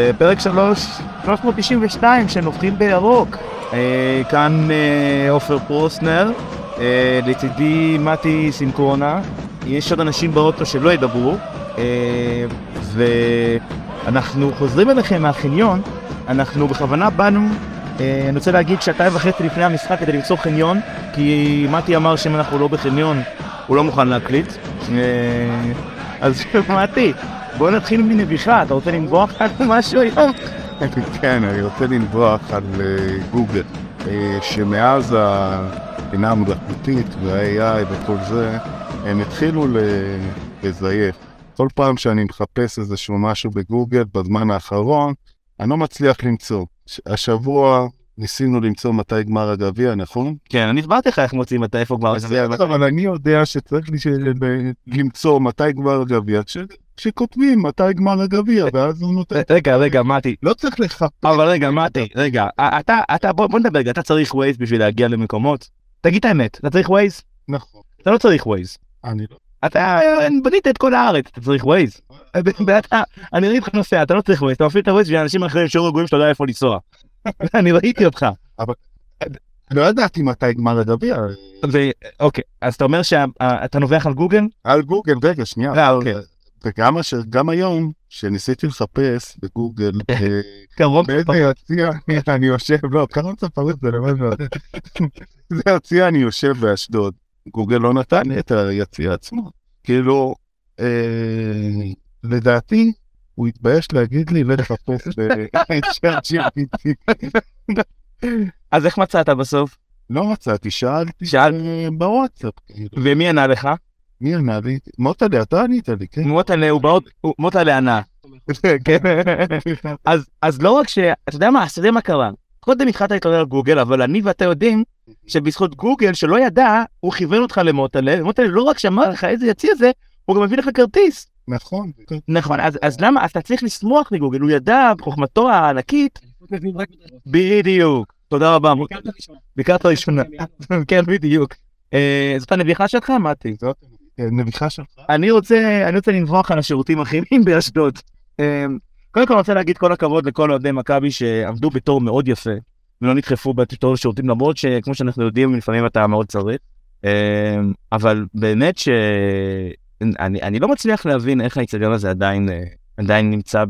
זה פרק 3, 392 שנובחים בירוק. אה, כאן אה, עופר פרוסנר, אה, לצידי מתי סינקרונה. יש עוד אנשים באוטו שלא ידברו, אה, ואנחנו חוזרים אליכם מהחניון. אנחנו בכוונה באנו, אה, אני רוצה להגיד שעתיים וחצי לפני המשחק כדי למצוא חניון, כי מתי אמר שאם אנחנו לא בחניון, הוא לא מוכן להקליט. אה, אז מתי, בוא נתחיל מנביחה, אתה רוצה לנבוח על משהו היום? כן, אני רוצה לנבוח על גוגל, אה, שמאז הבינה המלאכותית וה-AI וכל זה, הם התחילו לזייף. כל פעם שאני מחפש איזשהו משהו בגוגל בזמן האחרון, אני לא מצליח למצוא. השבוע ניסינו למצוא מתי גמר הגביע, נכון? כן, אני הסברתי לך איך מוצאים מתי איפה כבר... בסדר, אבל אני יודע שצריך למצוא מתי גמר הגביע, כשכותבים מתי גמר הגביע, ואז הוא נותן... רגע, רגע, מתי. לא צריך לחפש. אבל רגע, מתי, רגע, אתה, אתה, בוא, נדבר רגע, אתה צריך ווייז בשביל להגיע למקומות? תגיד את האמת, אתה צריך ווייז? נכון, אתה לא צריך ווייז. אני לא. אתה בנית את כל הארץ, אתה צריך ווייז. אני ראיתי אותך נוסע, אתה לא צריך ווייז, אתה מפעיל את הווייז בשביל אנשים אחרים שהיו רגועים שאתה לא יודע איפה לנסוע. אני ראיתי אותך. לא ידעתי מתי גמר הגביע. ואוקיי, אז אתה אומר שאתה נובח על גוגל? על גוגל, רגע, שנייה. אה. וגם אשר, גם היום, כשניסיתי לחפש בגוגל, אה, קרוב. באיזה יציע אני יושב, לא, קרון צפרות זה לבד מאוד. זה יציע אני יושב באשדוד. גוגל לא נתן לי את היציע עצמו. כאילו, אה, לדעתי, הוא התבייש להגיד לי לחפש ב-chat GPT. אז איך מצאת בסוף? לא מצאתי, שאלתי שאל- אה, בוואטסאפ. כאילו. ומי ענה לך? מי ענה לי? מוטלה, אתה ענית לי, כן? מוטלה הוא באות, מוטלה ענה. כן. אז, אז לא רק ש... אתה יודע מה, אתה יודע מה קרה? קודם התחלת להתלונן על גוגל, אבל אני ואתה יודעים שבזכות גוגל שלא ידע, הוא כיוון אותך למוטלה, ומוטלה לא רק שאמר לך איזה יציע זה, הוא גם הביא לך כרטיס. נכון. נכון, אז, אז למה, אז אתה צריך לשמוח מגוגל, הוא ידע בחוכמתו הענקית, בדיוק. תודה רבה, ביקרת ראשונה. כן, בדיוק. אה, זאת הנביכה שלך, מתי? זאת אה, נביחה שלך. אני רוצה, אני רוצה לנבוח על השירותים הכימיים באשדוד. אמ, קודם כל אני רוצה להגיד כל הכבוד לכל אוהדי מכבי שעמדו בתור מאוד יפה ולא נדחפו בתור לשירותים למרות שכמו שאנחנו יודעים לפעמים אתה מאוד צריך. אמ, אבל באמת שאני אני לא מצליח להבין איך האיצטדיון הזה עדיין אה, עדיין נמצא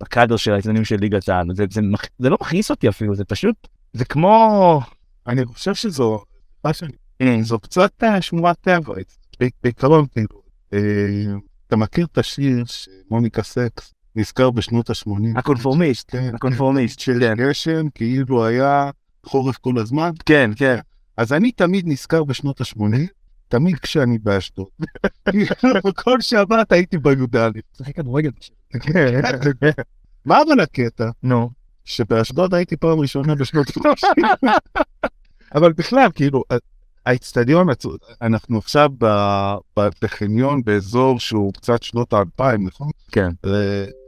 בקאדר של האיצטדיונים של ליגת העל. זה, זה, זה לא מכעיס אותי אפילו זה פשוט זה כמו אני חושב שזו, זו קצת אה, שמורת טבע, בעיקרון כאילו, אה, אתה מכיר את השיר שמוניקה סקס נזכר בשנות ה-80? הקונפורמיסט כן, הקונפורמיסט של גשם כאילו היה חורף כל הזמן, כן כן אז אני תמיד נזכר בשנות ה-80, תמיד כשאני באשדוד. כל שבת הייתי בי"א. משחק כדורגל. כן, כן. מה אבל הקטע? נו. שבאשדוד הייתי פעם ראשונה בשנות ה-30. אבל בכלל, כאילו, האיצטדיון, עצ- אנחנו עכשיו בחניון באזור שהוא קצת שנות האלפיים, נכון? כן.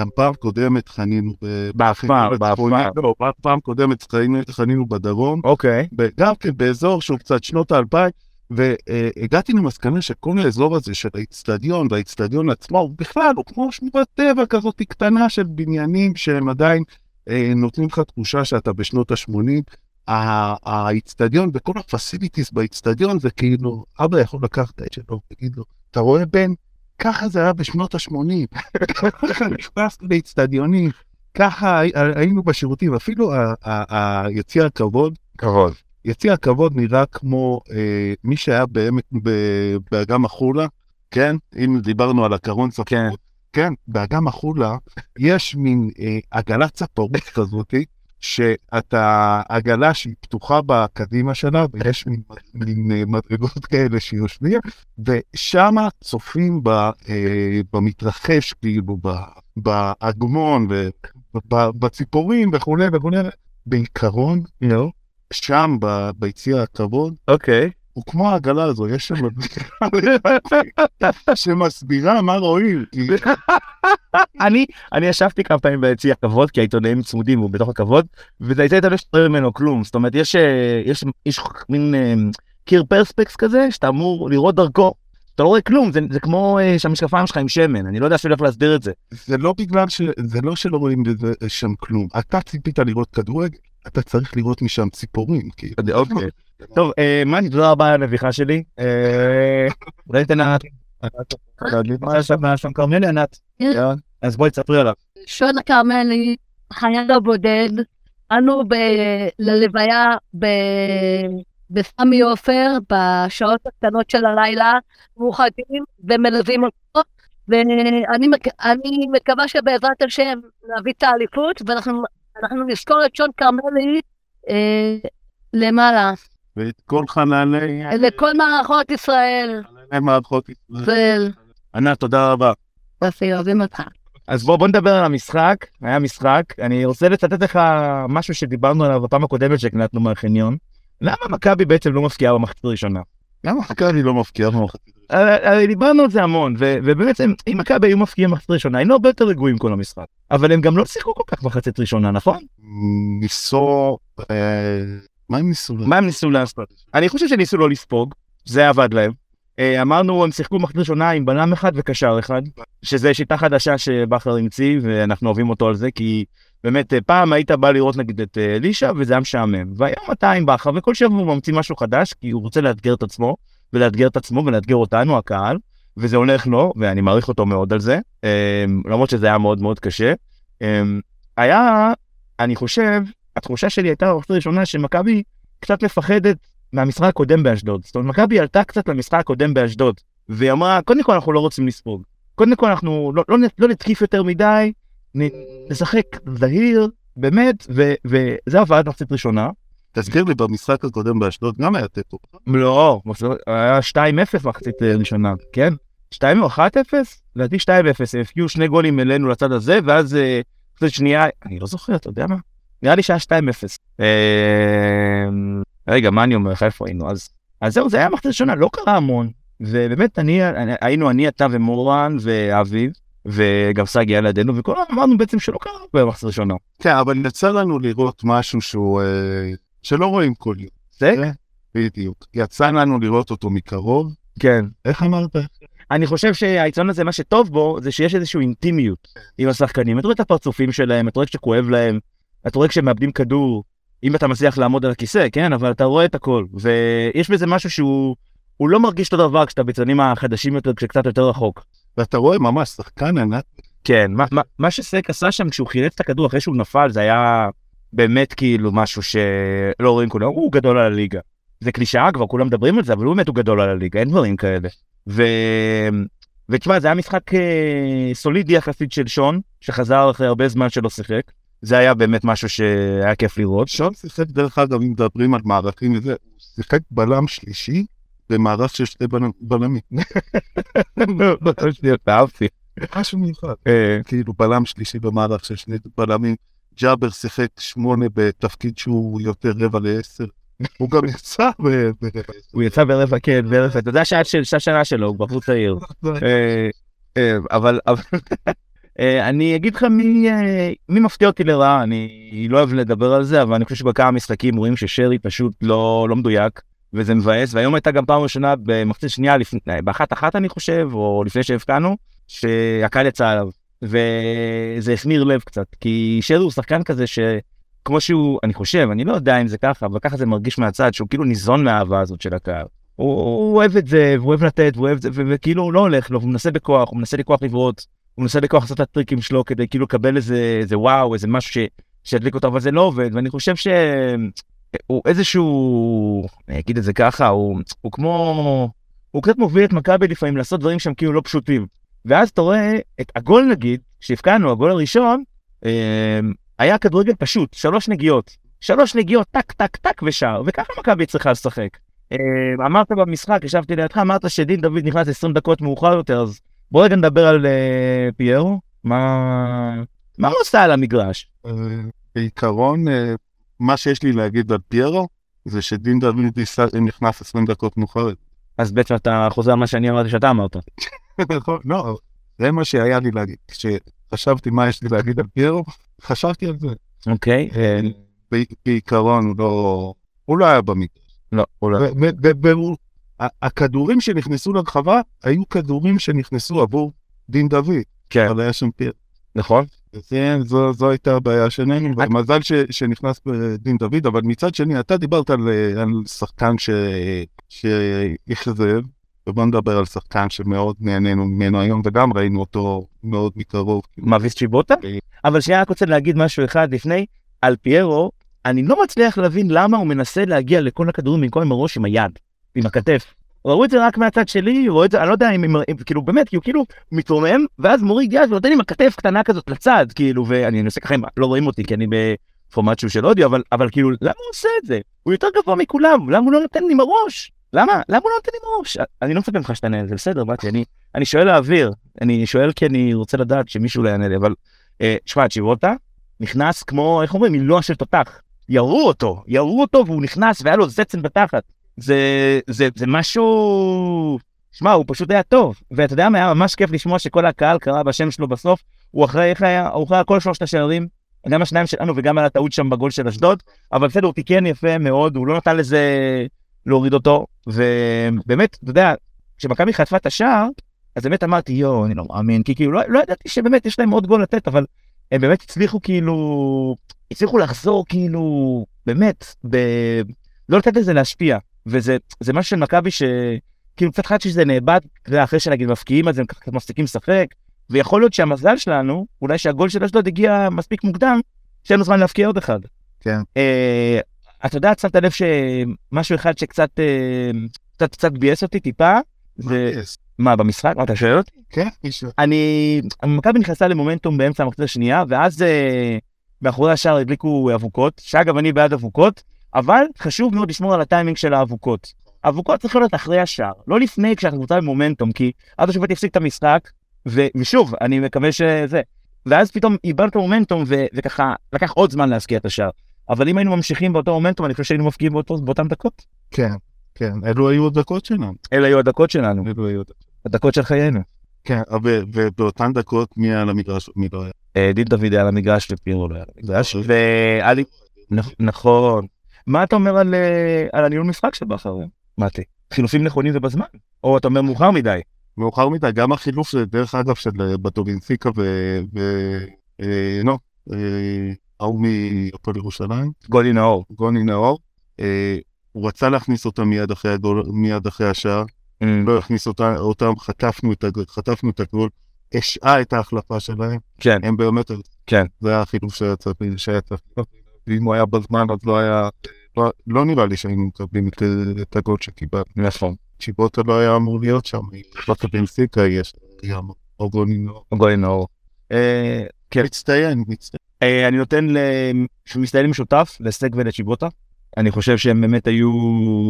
גם פעם קודמת חנינו ב- בעפר, בחניון בעפר. הצפוני. לא, פעם- קודמת חנינו- בדרום, אוקיי. גם כן באזור שהוא קצת שנות האלפיים, והגעתי למסקנה שכל האזור הזה של האיצטדיון והאיצטדיון עצמו, הוא בכלל, הוא כמו שמורת טבע כזאת קטנה של בניינים שהם עדיין אה, נותנים לך תחושה שאתה בשנות ה-80. האיצטדיון וכל הפסיליטיס באיצטדיון זה כאילו, אבא יכול לקחת את שלו, תגיד לו, אתה רואה בן? ככה זה היה בשנות ה-80. ככה נכנסנו לאיצטדיונים, ככה הי- היינו בשירותים, אפילו ה- ה- היציע הכבוד, כבוד. יציע הכבוד נראה כמו אה, מי שהיה בעמק, באגם החולה, כן? אם דיברנו על הקרון צפרות, כן. כן, באגם החולה יש מין אה, עגלת צפרות כזאתי, שאתה, עגלה שהיא פתוחה בקדימה שלה, ויש מין, אה, מדרגות כאלה שיושבים, ושמה צופים ב, אה, במתרחש, כאילו, באגמון, ובציפורים וכולי וכולי. בעיקרון, נו. שם ביציע הכבוד, אוקיי. הוא כמו העגלה הזו, יש שם שמסבירה מה רואים. אני, אני ישבתי כמה פעמים ביציע הכבוד, כי העיתונאים צמודים, הוא בתוך הכבוד, וזה הייתה לא שתראה ממנו כלום. זאת אומרת, יש, אה, יש, יש מין אה, קיר פרספקס כזה, שאתה אמור לראות דרכו. אתה לא רואה כלום, זה, זה כמו אה, שהמשקפיים שלך עם שמן, אני לא יודע אפילו איך להסביר את זה. זה לא בגלל ש... זה לא שלא רואים שם כלום. אתה ציפית לראות כדורגל, אתה צריך לראות משם ציפורים, כאילו. אוקיי. טוב, אה, מני, תודה רבה על הנביכה שלי. אה, אולי ניתן לענת. מה יש שם כרמלי ענת? יאללה, אז בואי תספרי עליו. שון הכרמלי, חייל הבודד, באנו ב- ללוויה ב- בסמי עופר בשעות הקטנות של הלילה, מאוחדים ומלווים אותו, ואני מק- אני מקווה שבעזרת השם נביא את האליפות, ואנחנו אנחנו נזכור את שון כרמלי אה, למעלה, ואת כל חנני... לכל מערכות ישראל. חנני מערכות ישראל. ענת, תודה רבה. יופי, אוהבים אותך. אז בוא, בוא נדבר על המשחק, היה משחק, אני רוצה לצטט לך משהו שדיברנו עליו בפעם הקודמת שהקלטנו מהחניון. למה מכבי בעצם לא מפקיעה במחצית הראשונה? למה מכבי לא מפקיעה במחצית? הרי דיברנו על זה המון, ובעצם אם מכבי היו מפקיעים במחצית הראשונה, היינו הרבה יותר רגועים כל המשחק. אבל הם גם לא שיחקו כל כך במחצית ראשונה, נכון? ניסו... אה, מה הם ניסו? מה הם ניסו לעשות? אני חושב שניסו לא לספוג, זה עבד להם. אה, אמרנו, הם שיחקו במחצית ראשונה עם בלם אחד וקשר אחד, שזה שיטה חדשה שבכר המציא, ואנחנו אוהבים אותו על זה, כי באמת, אה, פעם היית בא לראות נגיד את אה, אלישע, וזה היה משעמם. והיום אתה עם בכר, וכל שבוע הוא ממציא משהו חדש, כי הוא רוצה לאתגר את עצמו, ולאתגר את עצמו, ולאתגר אותנו, הקהל, וזה הולך לו, ואני מעריך אותו מאוד על זה, אה, למרות שזה היה מאוד מאוד קשה. אה, היה, אני חושב, התחושה שלי הייתה הראשונה שמכבי קצת מפחדת מהמשחק הקודם באשדוד. זאת אומרת, מכבי עלתה קצת למשחק הקודם באשדוד, והיא אמרה, קודם כל אנחנו לא רוצים לספוג. קודם כל אנחנו לא, לא, לא נתקיף יותר מדי, נשחק זהיר, באמת, ו, וזה עבד מחצית ראשונה. תזכיר לי, במשחק הקודם באשדוד גם היה תיקו. לא, היה 2-0 מחצית אה, ראשונה, כן? 2 או 1-0? לדעתי 2-0, הם הפקיעו שני גולים אלינו לצד הזה, ואז אה, מחצית שנייה, אני לא זוכר, אתה יודע מה? נראה לי שהיה 2-0. אה, רגע, מה אני אומר לך, איפה היינו? אז, אז זהו, זה היה מחצית ראשונה, לא קרה המון. ובאמת, אני, היינו אני, אתה ומורן ואביב, וגם סגי היה לידינו, וכולם אמרנו בעצם שלא קרה במחצית ראשונה. כן, אבל יצא לנו לראות משהו שהוא... אה, שלא רואים כל יום. זה? בדיוק. יצא לנו לראות אותו מקרוב. כן. איך אמרת? אני חושב שהעיתון הזה, מה שטוב בו, זה שיש איזושהי אינטימיות עם השחקנים. אתה רואה את הפרצופים שלהם, אתה רואה שכואב להם, אתה רואה כשהם מאבדים כדור, אם אתה מצליח לעמוד על הכיסא, כן? אבל אתה רואה את הכל. ויש בזה משהו שהוא הוא לא מרגיש אותו דבר כשאתה בצדדים החדשים יותר, כשקצת יותר רחוק. ואתה רואה ממש שחקן ענק. כן, מה, מה, מה שסק עשה שם כשהוא חילץ את הכדור אחרי שהוא נפל, זה היה באמת כאילו משהו שלא רואים כולם, הוא גדול על הליגה. זה קלישאה כבר, כולם מדברים על זה, אבל הוא באמת הוא גדול על הליגה, אין דברים כאלה. ו... ותשמע, זה היה משחק אה, סולידי יחסית של שון, שחזר אחרי הרבה זמן שלא שיחק. זה היה באמת משהו שהיה כיף לראות. שון שיחק, דרך אגב, אם מדברים על מערכים וזה, הוא שיחק בלם שלישי במערך של שתי בלמים. בלמים. אהבתי. משהו מיוחד. כאילו בלם שלישי במערך של שני בלמים. ג'אבר שיחק שמונה בתפקיד שהוא יותר רבע לעשר. הוא גם יצא ברבע עשר. הוא יצא ברבע, כן, ברבע, אתה יודע שעה של שנה שלו, הוא בחור צעיר. אה, אה, אבל אה, אני אגיד לך מי אה, מי מפתיע אותי לרעה, אני לא אוהב לדבר על זה, אבל אני חושב שבכמה משחקים רואים ששרי פשוט לא לא מדויק. וזה מבאס, והיום הייתה גם פעם ראשונה במחצית שנייה, לפני, באחת אחת אני חושב, או לפני שהבקענו, שהקהל יצא עליו. וזה החמיר לב קצת, כי שרי הוא שחקן כזה שכמו שהוא, אני חושב, אני לא יודע אם זה ככה, אבל ככה זה מרגיש מהצד, שהוא כאילו ניזון מהאהבה הזאת של הקהל. הוא, הוא אוהב את זה, והוא אוהב לתת, והוא אוהב את זה, וכאילו הוא לא הולך לו, הוא מנסה בכוח, הוא מנסה לכוח לברוץ, הוא מנסה בכוח לעשות את הטריקים שלו כדי כאילו לקבל איזה, איזה וואו, איזה משהו ש, שידליק אותו, אבל זה לא עובד, ואני חושב ש... הוא איזשהו, אני אגיד את זה ככה, הוא, הוא כמו, הוא קצת מוביל את מכבי לפעמים לעשות דברים שהם כאילו לא פשוטים. ואז אתה רואה את הגול נגיד, שהבקענו, הגול הראשון, אה, היה כדורגל פשוט, שלוש נגיעות. שלוש נגיעות, טק, טק, טק ושער, וככה מכבי צריכה לשחק. אה, אמרת במשחק, ישבתי לידך, אמרת שדין דוד נכנס 20 דקות מאוחר יותר, אז בוא רגע נדבר על אה, פיירו, מה, מה הוא עושה על המגרש? אה, בעיקרון, אה, מה שיש לי להגיד על פיירו, זה שדין דוד נכנס 20 דקות מאוחר. אז בעצם אתה חוזר על מה שאני אמרתי שאתה אמרת. נכון, לא, זה מה שהיה לי להגיד. כשחשבתי מה יש לי להגיד על פיירו, חשבתי על זה. אוקיי. בעיקרון הוא לא, הוא לא היה במקרה. לא, הוא לא. והוא ה- הכדורים שנכנסו לרחבה היו כדורים שנכנסו עבור דין דוד, כן. אבל היה שם פיר. נכון? כן, זו, זו הייתה הבעיה שלנו, ומזל ש, שנכנס בדין דוד, אבל מצד שני, אתה דיברת על, על שחקן ש, שאכזב, ובוא נדבר על שחקן שמאוד נהנינו ממנו היום, וגם ראינו אותו מאוד מקרוב. מאביס צ'יבוטה? כן. אבל שנייה רק רוצה להגיד משהו אחד לפני, על פיירו, אני לא מצליח להבין למה הוא מנסה להגיע לכל הכדורים במקום עם הראש עם היד, עם הכתף. ראו את זה רק מהצד שלי, ראו את זה, אני לא יודע אם, אם, אם כאילו באמת, כי הוא כאילו מתרומם, ואז מוריד יד ונותן עם הכתף קטנה כזאת לצד, כאילו, ואני עושה ככה, לא רואים אותי כי אני בפורמט שהוא של אודיו, אבל, אבל כאילו, למה הוא עושה את זה? הוא יותר גבוה מכולם, למה הוא לא נותן לי עם הראש? למה? למה הוא לא נותן לי עם הראש? אני לא מצפה ממך שתענה, זה בסדר, באתי, אני, אני שואל להעביר, אני שואל כי אני רוצה לדעת שמישהו לא יענה לי, אבל, אה, שמע, צ'יבוטה נכנס כמו, איך אומרים, מילוע של תותח. ירו אותו, ירו אותו והוא נכנס והיה לו זצן בתחת. זה, זה, זה משהו... שמע, הוא פשוט היה טוב. ואתה יודע מה, היה ממש כיף לשמוע שכל הקהל קרא בשם שלו בסוף. הוא אחראי, איך היה? הוא אחראי על כל שלושת השערים. גם השניים שלנו וגם על הטעות שם בגול של אשדוד. אבל בסדר, הוא תיקן יפה מאוד, הוא לא נתן לזה להוריד אותו. ובאמת, אתה יודע, כשמכבי חטפה את השער, אז באמת אמרתי, יואו, אני לא מאמין, כי כאילו, לא, לא ידעתי שבאמת יש להם עוד גול לתת, אבל הם באמת הצליחו כאילו, הצליחו לחזור כאילו, באמת, ב... לא לתת לזה להשפיע. וזה זה משהו של מכבי שכאילו קצת חשבתי שזה נאבד, אחרי שנגיד מפקיעים אז הם ככה מפסיקים לשחק, ויכול להיות שהמזל שלנו, אולי שהגול של אשדוד הגיע מספיק מוקדם, שאין לנו זמן להפקיע עוד אחד. כן. אה, אתה יודע, שמת לב שמשהו אחד שקצת אה, קצת, קצת ביאס אותי טיפה, זה... מה, במשחק? מה, אתה שואל אותי? כן, מישהו. אני... מכבי נכנסה למומנטום באמצע המחצית השנייה, ואז אה, מאחורי השער הדליקו אבוקות, שאגב, אני בעד אבוקות, אבל חשוב מאוד לשמור על הטיימינג של האבוקות. אבוקות צריך להיות אחרי השער, לא לפני כשאנחנו קבוצה במומנטום, כי אז השופט יפסיק את המשחק, ו... ושוב, אני מקווה שזה... ואז פתאום איבדנו את המומנטום, ו... וככה לקח עוד זמן להשקיע את השער. אבל אם היינו ממשיכים באותו מומנטום, אני חושב שהיינו מפקיעים באותו... באותן דקות. כן, כן, אלו היו הדקות שלנו. אלה היו הדקות שלנו, אלו היו הדקות. של חיינו. כן, ו- ובאותן דקות מי היה על המגרש ומי לא היה. אה, דין דוד היה על המגרש ופירו לא היה על המגרש. נכון. מה אתה אומר על, אה, על הניהול משחק של בכר, מתי? חילופים נכונים ובזמן? או אתה אומר מאוחר מדי? מאוחר מדי, גם החילוף, זה, דרך אגב, של אה, בטובינסיקה ו... ו... אה, נו, אה, ההוא מהפועל ירושלים, גולי נאור. גוני נאור, אה, הוא רצה להכניס אותם מיד אחרי הגול, מיד אחרי השער, לא הכניס אותה, אותם, חטפנו את הגול, חטפנו את הגול, השעה את ההחלפה שלהם, כן, הם באמת, כן. זה היה החילוף שהיה צריך, ואם הוא היה בזמן אז לא היה, לא, לא נראה לי שהיינו מקבלים את, את הגול שקיבלנו. נכון. צ'יבוטה לא היה אמור להיות שם, בטובינסיקה יש, היה אמור, או גוני נאור. גולי נאור. אה, כן. מצטיין, מצטיין. אה, אני נותן למצטיין משותף, לסק ולצ'יבוטה. אני חושב שהם באמת היו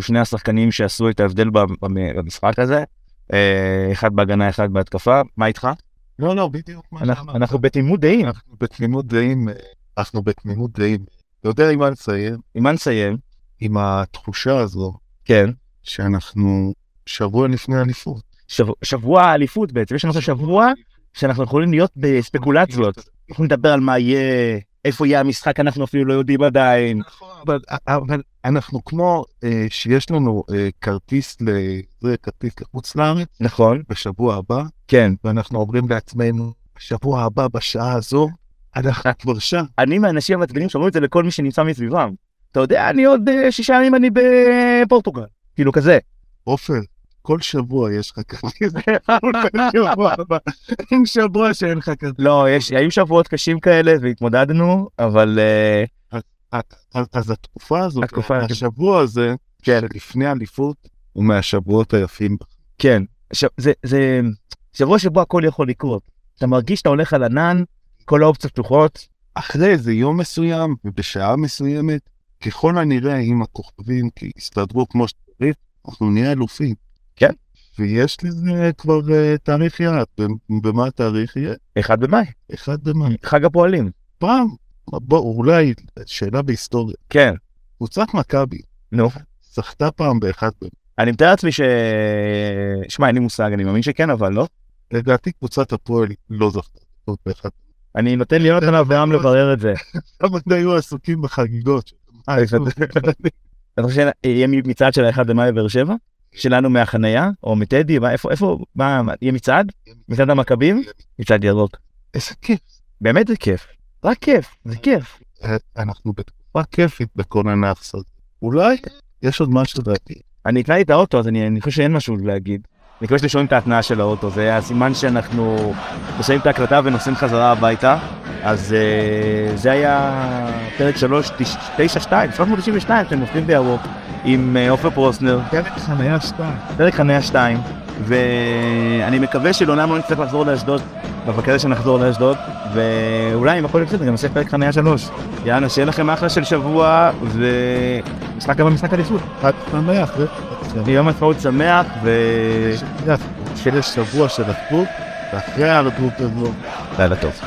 שני השחקנים שעשו את ההבדל במ- במ- במשחק הזה. אה, אחד בהגנה, אחד בהתקפה. מה איתך? לא, לא, בדיוק מה אנחנו- שאמרת. אנחנו בתמימות דעים. אנחנו בתמימות דעים, אנחנו בתמימות דעים. אתה יודע עם מה נסיים? עם מה נסיים? עם התחושה הזו כן. שאנחנו שבוע לפני אליפות. שבוע- שבוע האליפות בעצם, יש לנו שבוע שאנחנו יכולים להיות בספקולציות. אנחנו נדבר על מה יהיה, איפה יהיה המשחק, אנחנו אפילו לא יודעים עדיין. אבל, אבל אנחנו כמו אה, שיש לנו אה, כרטיס, לזה, כרטיס לחוץ לארץ נכון, בשבוע הבא, כן. ואנחנו אומרים לעצמנו, בשבוע הבא בשעה הזו, אנחנו כבר שם. אני מהאנשים המעצבנים שאומרים את זה לכל מי שנמצא מסביבם. אתה יודע, אני עוד אה, שישה ימים אני בפורטוגל. כאילו כזה. עופר, כל שבוע יש לך כרטיס. אין שבוע שאין לך כרטיס. לא, יש, היו שבועות קשים כאלה והתמודדנו, אבל אה, אז- התקופה הזאת, השבוע הזה, כן. לפני אליפות, הוא מהשבועות היפים. כן. זה שבוע שבו הכל יכול לקרות. אתה מרגיש שאתה הולך על ענן, כל האופציות פתוחות. אחרי איזה יום מסוים ובשעה מסוימת, ככל הנראה אם הכוכבים יסתדרו כמו שצריך, אנחנו נהיה אלופים. כן. ויש לזה כבר uh, תאריך יעד, במה התאריך יהיה? אחד במאי, אחד במאי. חג הפועלים. פעם, בוא, אולי, שאלה בהיסטוריה, כן. קבוצת מכבי נו. זכתה פעם באחד במאי. אני מתאר לעצמי ש... שמע, אין לי מושג, אני מאמין שכן, אבל לא. לדעתי קבוצת הפועל לא זכתה באחד. אני נותן ליונתן אברהם לברר את זה. תמיד היו עסוקים בחגיגות. אתה חושב שיהיה מצעד של האחד במאי בבאר שבע? שלנו מהחנייה, או מטדי, מה, איפה, איפה, מה, יהיה מצעד? מצעד המכבים? מצעד ירוק. איזה כיף. באמת זה כיף. רק כיף, זה כיף. אה, אנחנו בתקופה כיפית בכל הנאחס הזה. אולי יש עוד משהו להגיד. אני אקנה לי את האוטו, אז אני חושב שאין משהו להגיד. מקווה ששומעים את ההתנעה של האוטו, זה הסימן שאנחנו מסיימים את ההקלטה ונוסעים חזרה הביתה. אז uh, זה היה פרק 3, 9, 2, 392 שאתם נופלים בירוק עם uh, עופר פרוסנר. פרק חניה 2. פרק חניה 2, ואני מקווה שלעולם לא נצטרך לחזור לאשדוד, בפרק שנחזור לאשדוד, ואולי אם הכל בסדר גם נעשה פרק חניה 3. יאללה, שיהיה לכם אחלה של שבוע, ומשחק הבא משחק אליפות. חג שמח, יום עצמאות שמח, ו... שיש שבוע של אחדות, ואחרי האחדות הזו, לילה טוב.